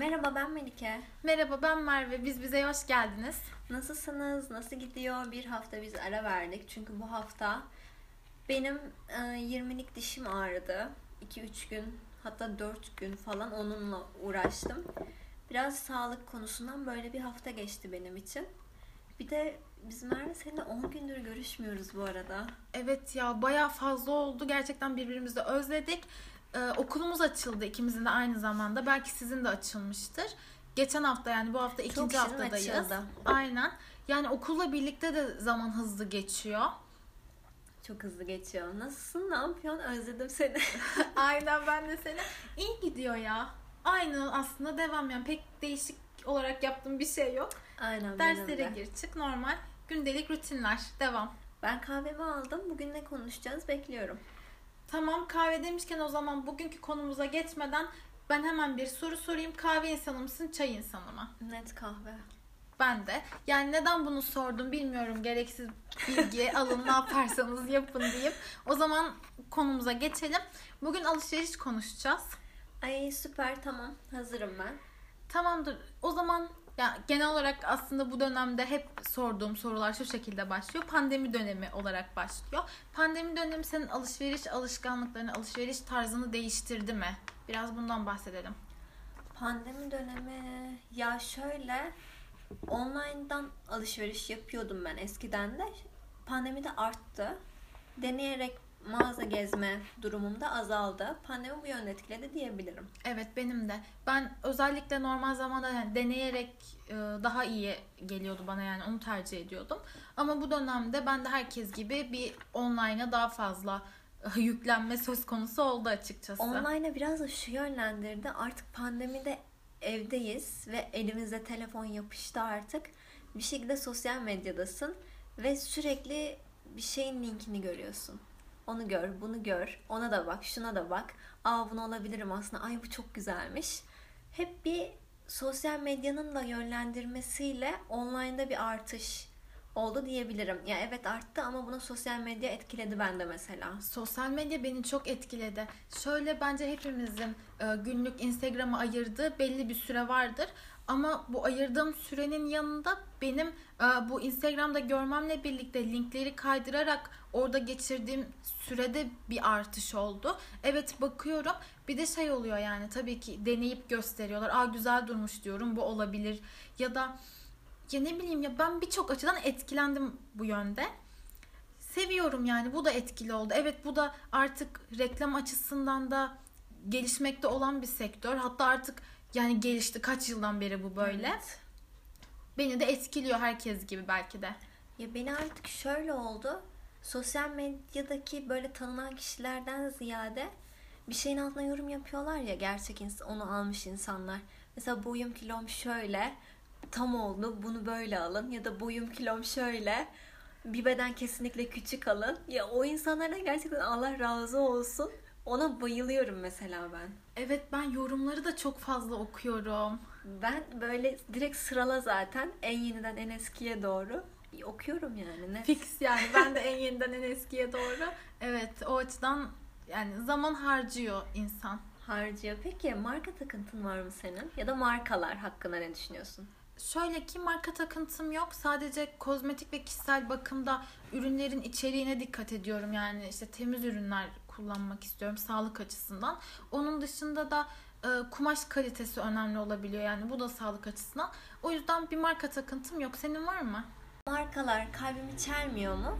Merhaba ben Melike. Merhaba ben Merve. Biz bize hoş geldiniz. Nasılsınız? Nasıl gidiyor? Bir hafta biz ara verdik. Çünkü bu hafta benim e, 20'lik dişim ağrıdı. 2-3 gün hatta 4 gün falan onunla uğraştım. Biraz sağlık konusundan böyle bir hafta geçti benim için. Bir de biz Merve seninle 10 gündür görüşmüyoruz bu arada. Evet ya bayağı fazla oldu. Gerçekten birbirimizi özledik. Ee, okulumuz açıldı ikimizin de aynı zamanda. Belki sizin de açılmıştır. Geçen hafta yani bu hafta ikinci şirin haftadayız. açıldı. Aynen. Yani okulla birlikte de zaman hızlı geçiyor. Çok hızlı geçiyor. Nasılsın? Ne yapıyorsun? Özledim seni. Aynen ben de seni. İyi gidiyor ya. Aynı aslında devam yani pek değişik olarak yaptığım bir şey yok. Aynen Derslere de. gir çık normal. Gündelik rutinler devam. Ben kahvemi aldım. Bugün ne konuşacağız bekliyorum. Tamam kahve demişken o zaman bugünkü konumuza geçmeden ben hemen bir soru sorayım. Kahve insanı mısın, çay insanı mı? Net kahve. Ben de. Yani neden bunu sordum bilmiyorum. Gereksiz bilgi alın ne yaparsanız yapın diyeyim. O zaman konumuza geçelim. Bugün alışveriş konuşacağız. Ay süper tamam. Hazırım ben. Tamamdır. O zaman ya genel olarak aslında bu dönemde hep sorduğum sorular şu şekilde başlıyor. Pandemi dönemi olarak başlıyor. Pandemi dönemi senin alışveriş alışkanlıklarını, alışveriş tarzını değiştirdi mi? Biraz bundan bahsedelim. Pandemi dönemi ya şöyle online'dan alışveriş yapıyordum ben eskiden de. Pandemide arttı. Deneyerek mağaza gezme durumum da azaldı. Pandemi bu yönde etkiledi diyebilirim. Evet benim de. Ben özellikle normal zamanda yani deneyerek e, daha iyi geliyordu bana yani onu tercih ediyordum. Ama bu dönemde ben de herkes gibi bir online'a daha fazla e, yüklenme söz konusu oldu açıkçası. Online'a biraz da şu yönlendirdi. Artık pandemide evdeyiz ve elimizde telefon yapıştı artık. Bir şekilde sosyal medyadasın ve sürekli bir şeyin linkini görüyorsun. Onu gör, bunu gör, ona da bak, şuna da bak. Aa bunu alabilirim aslında. Ay bu çok güzelmiş. Hep bir sosyal medyanın da yönlendirmesiyle online'da bir artış oldu diyebilirim. Ya evet arttı ama buna sosyal medya etkiledi bende mesela. Sosyal medya beni çok etkiledi. Şöyle bence hepimizin e, günlük Instagram'a ayırdığı belli bir süre vardır. Ama bu ayırdığım sürenin yanında benim e, bu Instagram'da görmemle birlikte linkleri kaydırarak orada geçirdiğim sürede bir artış oldu. Evet bakıyorum. Bir de şey oluyor yani tabii ki deneyip gösteriyorlar. Aa güzel durmuş diyorum bu olabilir. Ya da ya ne bileyim ya ben birçok açıdan etkilendim bu yönde. Seviyorum yani bu da etkili oldu. Evet bu da artık reklam açısından da gelişmekte olan bir sektör. Hatta artık yani gelişti kaç yıldan beri bu böyle. Evet. Beni de etkiliyor herkes gibi belki de. Ya beni artık şöyle oldu. Sosyal medyadaki böyle tanınan kişilerden ziyade bir şeyin altına yorum yapıyorlar ya gerçek ins- onu almış insanlar. Mesela boyum kilom şöyle tam oldu bunu böyle alın ya da boyum kilom şöyle bir beden kesinlikle küçük alın. Ya o insanlara gerçekten Allah razı olsun. Ona bayılıyorum mesela ben. Evet ben yorumları da çok fazla okuyorum. Ben böyle direkt sırala zaten en yeniden en eskiye doğru okuyorum yani. Ne? Fix yani ben de en yeniden en eskiye doğru. Evet o açıdan yani zaman harcıyor insan. harcıyor. Peki marka takıntın var mı senin? Ya da markalar hakkında ne düşünüyorsun? Şöyle ki marka takıntım yok. Sadece kozmetik ve kişisel bakımda ürünlerin içeriğine dikkat ediyorum. Yani işte temiz ürünler kullanmak istiyorum sağlık açısından. Onun dışında da e, kumaş kalitesi önemli olabiliyor. Yani bu da sağlık açısından. O yüzden bir marka takıntım yok. Senin var mı? Markalar kalbimi çelmiyor mu?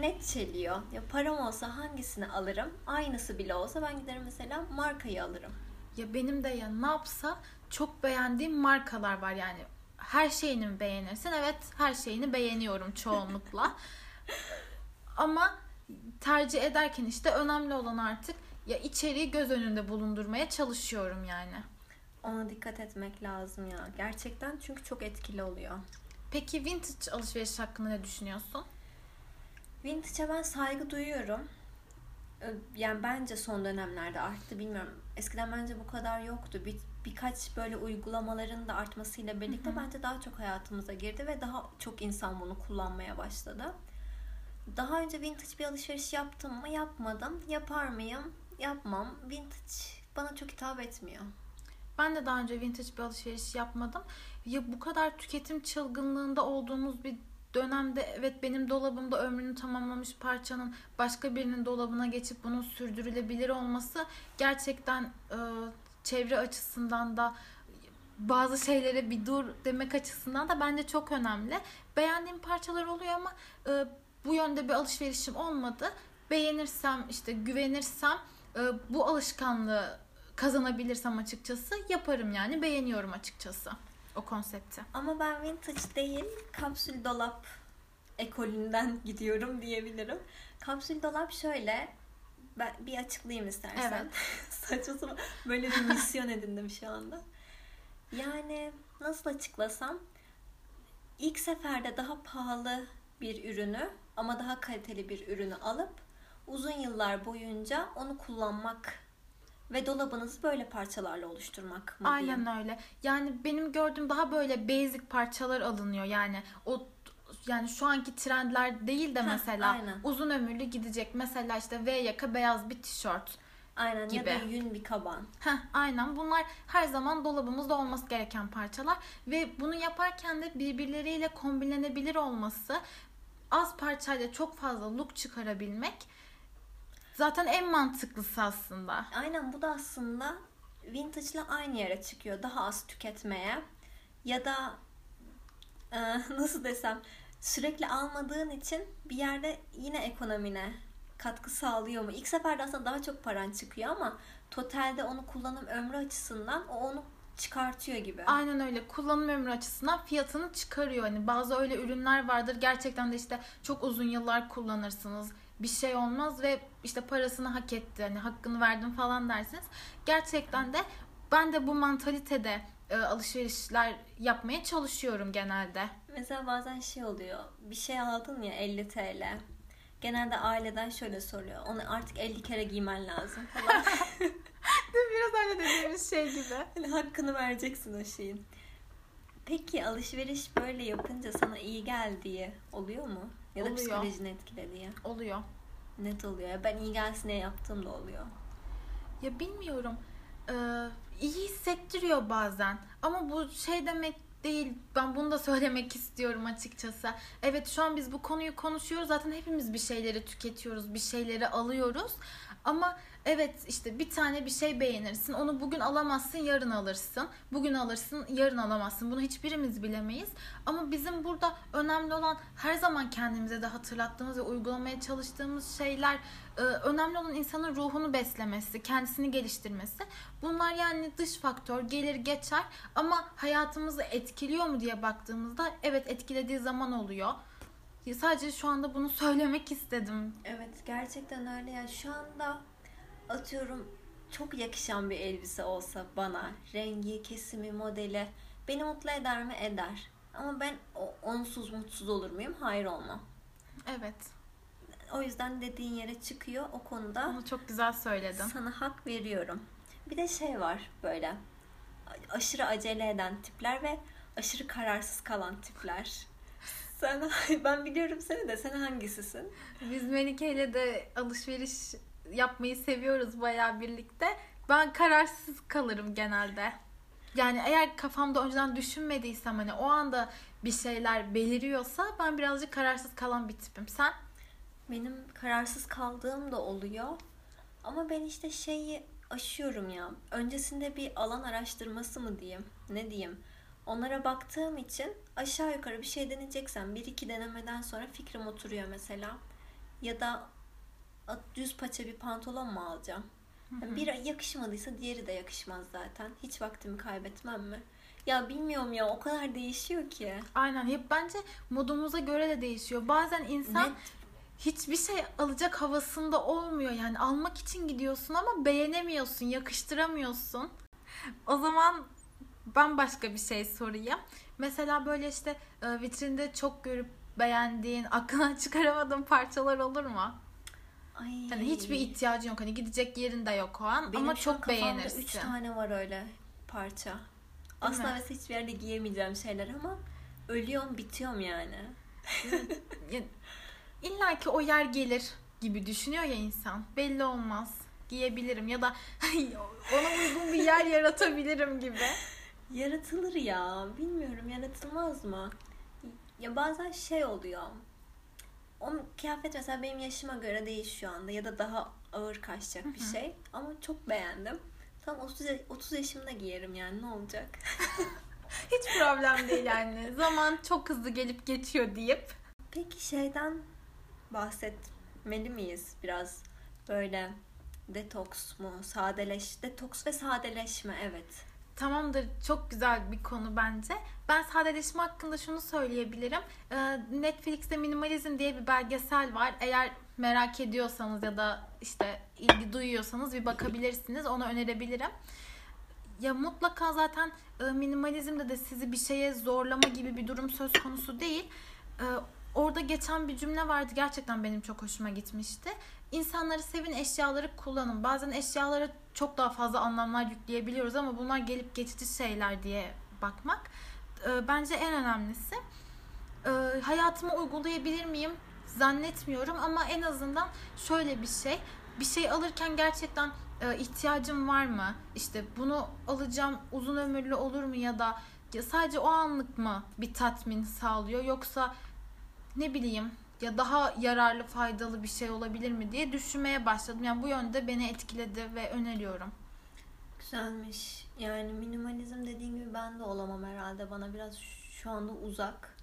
Net çeliyor. Ya param olsa hangisini alırım? Aynısı bile olsa ben giderim mesela markayı alırım. Ya benim de ya ne yapsa çok beğendiğim markalar var yani. Her şeyini mi beğenirsin? Evet her şeyini beğeniyorum çoğunlukla. Ama tercih ederken işte önemli olan artık ya içeriği göz önünde bulundurmaya çalışıyorum yani. Ona dikkat etmek lazım ya. Gerçekten çünkü çok etkili oluyor. Peki vintage alışveriş hakkında ne düşünüyorsun? Vintage'a ben saygı duyuyorum. Yani bence son dönemlerde arttı bilmiyorum. Eskiden bence bu kadar yoktu. Bir, birkaç böyle uygulamaların da artmasıyla birlikte bence daha çok hayatımıza girdi ve daha çok insan bunu kullanmaya başladı. Daha önce vintage bir alışveriş yaptım mı? Yapmadım. Yapar mıyım? Yapmam. Vintage bana çok hitap etmiyor. Ben de daha önce vintage bir alışveriş yapmadım. Ya bu kadar tüketim çılgınlığında olduğumuz bir dönemde evet benim dolabımda ömrünü tamamlamış parçanın başka birinin dolabına geçip bunun sürdürülebilir olması gerçekten e, çevre açısından da bazı şeylere bir dur demek açısından da bence çok önemli. Beğendiğim parçalar oluyor ama e, bu yönde bir alışverişim olmadı. Beğenirsem işte güvenirsem e, bu alışkanlığı kazanabilirsem açıkçası yaparım yani beğeniyorum açıkçası o konsepti. Ama ben vintage değil, kapsül dolap ekolünden gidiyorum diyebilirim. Kapsül dolap şöyle, ben bir açıklayayım istersen. Evet. Saçma sapan böyle bir misyon edindim şu anda. Yani nasıl açıklasam, ilk seferde daha pahalı bir ürünü ama daha kaliteli bir ürünü alıp uzun yıllar boyunca onu kullanmak ve dolabınızı böyle parçalarla oluşturmak mı Aynen diyeyim? öyle. Yani benim gördüğüm daha böyle basic parçalar alınıyor. Yani o yani şu anki trendler değil de Heh, mesela aynen. uzun ömürlü gidecek. Mesela işte V yaka beyaz bir tişört. Aynen gibi. ya da yün bir kaban. Heh, aynen bunlar her zaman dolabımızda olması gereken parçalar ve bunu yaparken de birbirleriyle kombinlenebilir olması az parçayla çok fazla look çıkarabilmek zaten en mantıklısı aslında. Aynen bu da aslında vintage'la aynı yere çıkıyor. Daha az tüketmeye ya da e, nasıl desem sürekli almadığın için bir yerde yine ekonomine katkı sağlıyor mu? İlk seferde aslında daha çok paran çıkıyor ama totalde onu kullanım ömrü açısından o onu çıkartıyor gibi. Aynen öyle. Kullanım ömrü açısından fiyatını çıkarıyor. Hani bazı öyle ürünler vardır. Gerçekten de işte çok uzun yıllar kullanırsınız. Bir şey olmaz ve işte parasını hak etti. Hani hakkını verdim falan dersiniz. Gerçekten de ben de bu mantalitede e, alışverişler yapmaya çalışıyorum genelde. Mesela bazen şey oluyor. Bir şey aldın ya 50 TL. Genelde aileden şöyle soruyor. Onu artık 50 kere giymen lazım falan. Biraz öyle dediğimiz şey gibi. Hani hakkını vereceksin o şeyin. Peki alışveriş böyle yapınca sana iyi geldiği oluyor mu? Ya da Oluyor. psikolojini etkilediği. Oluyor. Net oluyor. Ben iyi gelsin diye yaptığım da oluyor. Ya bilmiyorum. Ee, iyi hissettiriyor bazen. Ama bu şey demek değil. Ben bunu da söylemek istiyorum açıkçası. Evet şu an biz bu konuyu konuşuyoruz. Zaten hepimiz bir şeyleri tüketiyoruz. Bir şeyleri alıyoruz. Ama evet işte bir tane bir şey beğenirsin. Onu bugün alamazsın, yarın alırsın. Bugün alırsın, yarın alamazsın. Bunu hiçbirimiz bilemeyiz. Ama bizim burada önemli olan her zaman kendimize de hatırlattığımız ve uygulamaya çalıştığımız şeyler e, önemli olan insanın ruhunu beslemesi, kendisini geliştirmesi. Bunlar yani dış faktör gelir geçer ama hayatımızı etkiliyor mu diye baktığımızda evet etkilediği zaman oluyor. Sadece şu anda bunu söylemek istedim. Evet gerçekten öyle. Yani şu anda atıyorum çok yakışan bir elbise olsa bana rengi, kesimi, modeli beni mutlu eder mi? Eder. Ama ben onsuz mutsuz olur muyum? Hayır olmam. Evet. O yüzden dediğin yere çıkıyor. O konuda Bunu çok güzel söyledin. sana hak veriyorum. Bir de şey var böyle aşırı acele eden tipler ve aşırı kararsız kalan tipler. Sen ben biliyorum seni de sen hangisisin? Biz Melike ile de alışveriş yapmayı seviyoruz bayağı birlikte. Ben kararsız kalırım genelde. Yani eğer kafamda önceden düşünmediysem hani o anda bir şeyler beliriyorsa ben birazcık kararsız kalan bir tipim. Sen? Benim kararsız kaldığım da oluyor. Ama ben işte şeyi aşıyorum ya. Öncesinde bir alan araştırması mı diyeyim? Ne diyeyim? Onlara baktığım için aşağı yukarı bir şey deneyeceksem bir iki denemeden sonra fikrim oturuyor mesela. Ya da düz paça bir pantolon mu alacağım? Yani bir yakışmadıysa diğeri de yakışmaz zaten. Hiç vaktimi kaybetmem mi? Ya bilmiyorum ya o kadar değişiyor ki. Aynen. Hep bence modumuza göre de değişiyor. Bazen insan Net. hiçbir şey alacak havasında olmuyor. Yani almak için gidiyorsun ama beğenemiyorsun, yakıştıramıyorsun. O zaman bambaşka bir şey sorayım. Mesela böyle işte e, vitrinde çok görüp beğendiğin, aklına çıkaramadığın parçalar olur mu? Ay. Hani hiçbir ihtiyacın yok. Hani gidecek yerin de yok o an Benim ama çok beğenirsin. üç tane var öyle parça. Aslında mi? mesela hiçbir yerde giyemeyeceğim şeyler ama ölüyorum bitiyorum yani. İlla ki o yer gelir gibi düşünüyor ya insan. Belli olmaz. giyebilirim ya da ona uygun bir yer yaratabilirim gibi. Yaratılır ya. Bilmiyorum yaratılmaz mı? Ya bazen şey oluyor. O kıyafet mesela benim yaşıma göre değil şu anda ya da daha ağır kaçacak bir şey. Ama çok beğendim. Tam 30, 30 yaşımda giyerim yani ne olacak? Hiç problem değil yani. Zaman çok hızlı gelip geçiyor deyip. Peki şeyden bahsetmeli miyiz biraz? Böyle detoks mu? Sadeleş, detoks ve sadeleşme evet. Tamamdır. Çok güzel bir konu bence. Ben sadeleşme hakkında şunu söyleyebilirim. Ee, Netflix'te Minimalizm diye bir belgesel var. Eğer merak ediyorsanız ya da işte ilgi duyuyorsanız bir bakabilirsiniz. Onu önerebilirim. Ya mutlaka zaten e, minimalizmde de sizi bir şeye zorlama gibi bir durum söz konusu değil. Ee, orada geçen bir cümle vardı. Gerçekten benim çok hoşuma gitmişti. İnsanları sevin, eşyaları kullanın. Bazen eşyalara çok daha fazla anlamlar yükleyebiliyoruz ama bunlar gelip geçici şeyler diye bakmak. E, bence en önemlisi. E, hayatıma uygulayabilir miyim? Zannetmiyorum ama en azından şöyle bir şey. Bir şey alırken gerçekten e, ihtiyacım var mı? İşte bunu alacağım uzun ömürlü olur mu ya da ya sadece o anlık mı bir tatmin sağlıyor yoksa ne bileyim ya daha yararlı faydalı bir şey olabilir mi diye düşünmeye başladım. Yani bu yönde beni etkiledi ve öneriyorum. Güzelmiş. Yani minimalizm dediğim gibi ben de olamam herhalde. Bana biraz şu anda uzak.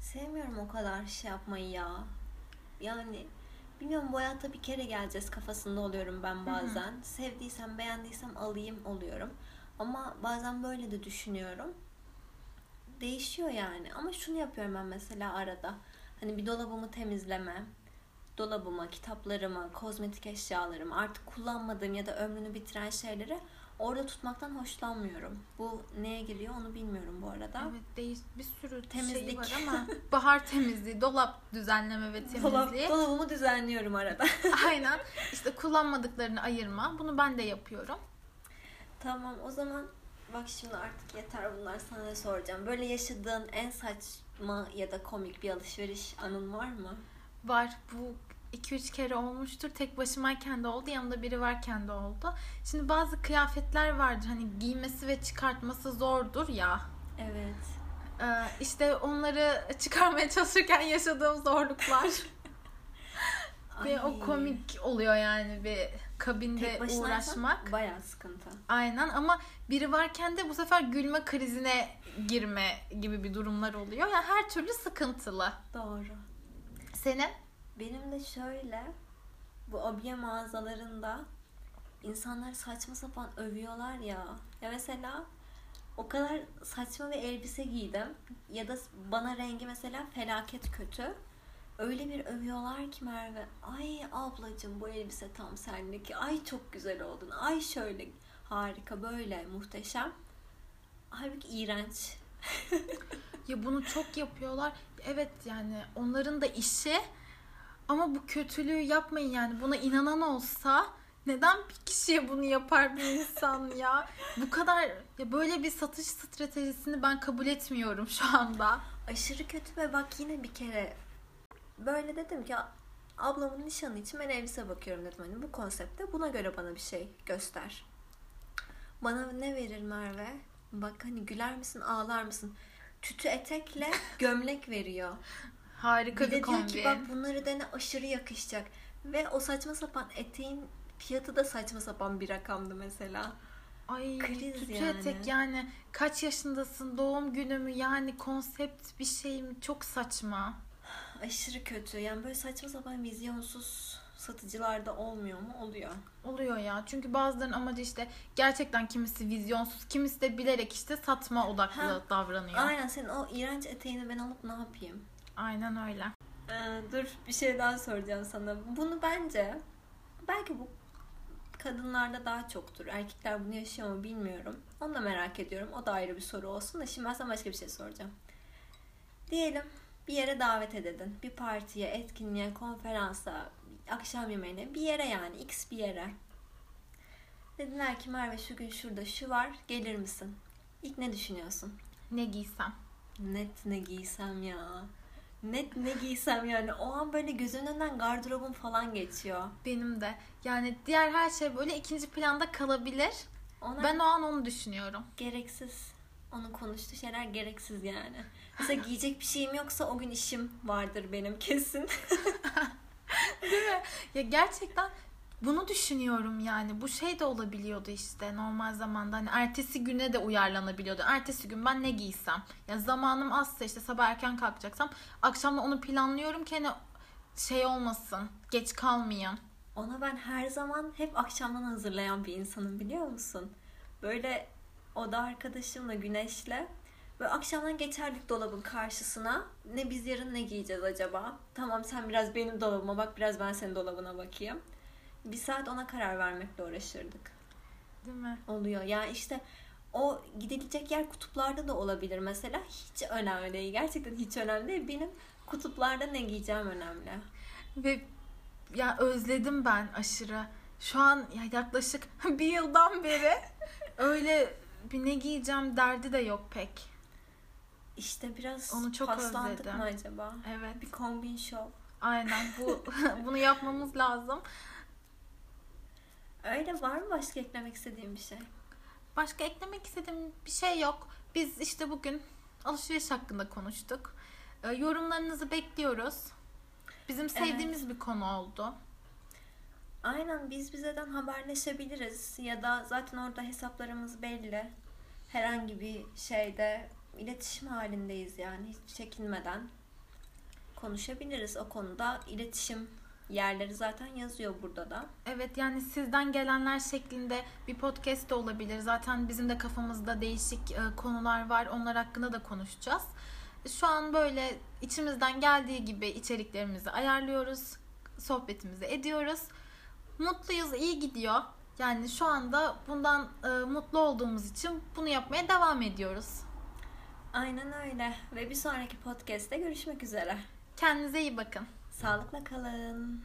Sevmiyorum o kadar şey yapmayı ya. Yani bilmiyorum bu hayatta bir kere geleceğiz kafasında oluyorum ben bazen. Hı hı. Sevdiysem beğendiysem alayım oluyorum. Ama bazen böyle de düşünüyorum. Değişiyor yani. Ama şunu yapıyorum ben mesela arada Hani bir dolabımı temizleme, dolabıma, kitaplarımı, kozmetik eşyalarımı, artık kullanmadığım ya da ömrünü bitiren şeyleri orada tutmaktan hoşlanmıyorum. Bu neye giriyor onu bilmiyorum bu arada. Evet değil bir sürü temizlik şey var ama bahar temizliği, dolap düzenleme ve temizliği. Dolap, dolabımı düzenliyorum arada. Aynen. İşte kullanmadıklarını ayırma. Bunu ben de yapıyorum. Tamam o zaman bak şimdi artık yeter bunlar sana ne soracağım. Böyle yaşadığın en saçma ya da komik bir alışveriş anın var mı? Var. Bu 2-3 kere olmuştur. Tek başımayken de oldu. Yanımda biri varken de oldu. Şimdi bazı kıyafetler vardır. Hani giymesi ve çıkartması zordur ya. Evet. Ee, işte onları çıkarmaya çalışırken yaşadığım zorluklar. ve o komik oluyor yani bir kabinde uğraşmak. Bayağı sıkıntı. Aynen ama biri varken de bu sefer gülme krizine girme gibi bir durumlar oluyor. Yani her türlü sıkıntılı. Doğru. Senin? Benim de şöyle bu abiye mağazalarında insanlar saçma sapan övüyorlar ya. Ya mesela o kadar saçma bir elbise giydim ya da bana rengi mesela felaket kötü öyle bir övüyorlar ki Merve. Ay ablacığım bu elbise tam senlik. Ay çok güzel oldun. Ay şöyle harika böyle muhteşem. Halbuki iğrenç. ya bunu çok yapıyorlar. Evet yani onların da işi ama bu kötülüğü yapmayın yani. Buna inanan olsa neden bir kişiye bunu yapar bir insan ya? Bu kadar ya böyle bir satış stratejisini ben kabul etmiyorum şu anda. Aşırı kötü ve bak yine bir kere böyle dedim ki ablamın nişanı için ben elbise bakıyorum dedim. Hani bu konsepte buna göre bana bir şey göster. Bana ne verir Merve? Bak hani güler misin ağlar mısın? Tütü etekle gömlek veriyor. Harika bir, bir kombi. diyor ki bak bunları dene aşırı yakışacak. Ve o saçma sapan eteğin fiyatı da saçma sapan bir rakamdı mesela. Ay Kriz tütü yani. etek yani kaç yaşındasın doğum günü mü yani konsept bir şey mi çok saçma aşırı kötü. Yani böyle saçma sapan vizyonsuz satıcılarda olmuyor mu? Oluyor. Oluyor ya. Çünkü bazılarının amacı işte gerçekten kimisi vizyonsuz, kimisi de bilerek işte satma odaklı ha. davranıyor. Aynen senin o iğrenç eteğini ben alıp ne yapayım? Aynen öyle. Ee, dur bir şey daha soracağım sana. Bunu bence belki bu kadınlarda daha çoktur. Erkekler bunu yaşıyor mu bilmiyorum. Onu da merak ediyorum. O da ayrı bir soru olsun da şimdi ben sana başka bir şey soracağım. Diyelim bir yere davet edildin. Bir partiye, etkinliğe, konferansa, akşam yemeğine bir yere yani x bir yere. Dediler ki Merve şu gün şurada şu var gelir misin? İlk ne düşünüyorsun? Ne giysem? Net ne giysem ya. Ne, ne giysem yani o an böyle gözünün önünden gardırobum falan geçiyor. Benim de. Yani diğer her şey böyle ikinci planda kalabilir. Ona Ben o an onu düşünüyorum. gereksiz. Onun konuştuğu şeyler gereksiz yani. Mesela giyecek bir şeyim yoksa o gün işim vardır benim kesin. Değil mi? Ya gerçekten bunu düşünüyorum yani. Bu şey de olabiliyordu işte normal zamanda. Hani ertesi güne de uyarlanabiliyordu. Ertesi gün ben ne giysem? Ya zamanım azsa işte sabah erken kalkacaksam akşamda onu planlıyorum ki hani şey olmasın. Geç kalmayayım. Ona ben her zaman hep akşamdan hazırlayan bir insanım biliyor musun? Böyle oda arkadaşımla Güneş'le böyle akşamdan geçerdik dolabın karşısına. Ne biz yarın ne giyeceğiz acaba? Tamam sen biraz benim dolabıma bak biraz ben senin dolabına bakayım. Bir saat ona karar vermekle uğraşırdık. Değil mi? Oluyor. Yani işte o gidilecek yer kutuplarda da olabilir mesela. Hiç önemli değil. Gerçekten hiç önemli değil. Benim kutuplarda ne giyeceğim önemli. Ve ya özledim ben aşırı. Şu an ya yaklaşık bir yıldan beri öyle bir ne giyeceğim derdi de yok pek. İşte biraz Onu çok paslandık özledim. mı acaba? Evet. Bir kombin şov. Aynen bu bunu yapmamız lazım. Öyle var mı başka eklemek istediğim bir şey? Başka eklemek istediğim bir şey yok. Biz işte bugün alışveriş hakkında konuştuk. Ee, yorumlarınızı bekliyoruz. Bizim sevdiğimiz bir konu oldu. Aynen biz bizeden haberleşebiliriz ya da zaten orada hesaplarımız belli. Herhangi bir şeyde iletişim halindeyiz yani hiç çekinmeden konuşabiliriz o konuda. İletişim yerleri zaten yazıyor burada da. Evet yani sizden gelenler şeklinde bir podcast da olabilir. Zaten bizim de kafamızda değişik e, konular var. Onlar hakkında da konuşacağız. Şu an böyle içimizden geldiği gibi içeriklerimizi ayarlıyoruz. Sohbetimizi ediyoruz. Mutluyuz, iyi gidiyor. Yani şu anda bundan e, mutlu olduğumuz için bunu yapmaya devam ediyoruz. Aynen öyle ve bir sonraki podcast'te görüşmek üzere. Kendinize iyi bakın. Sağlıkla kalın.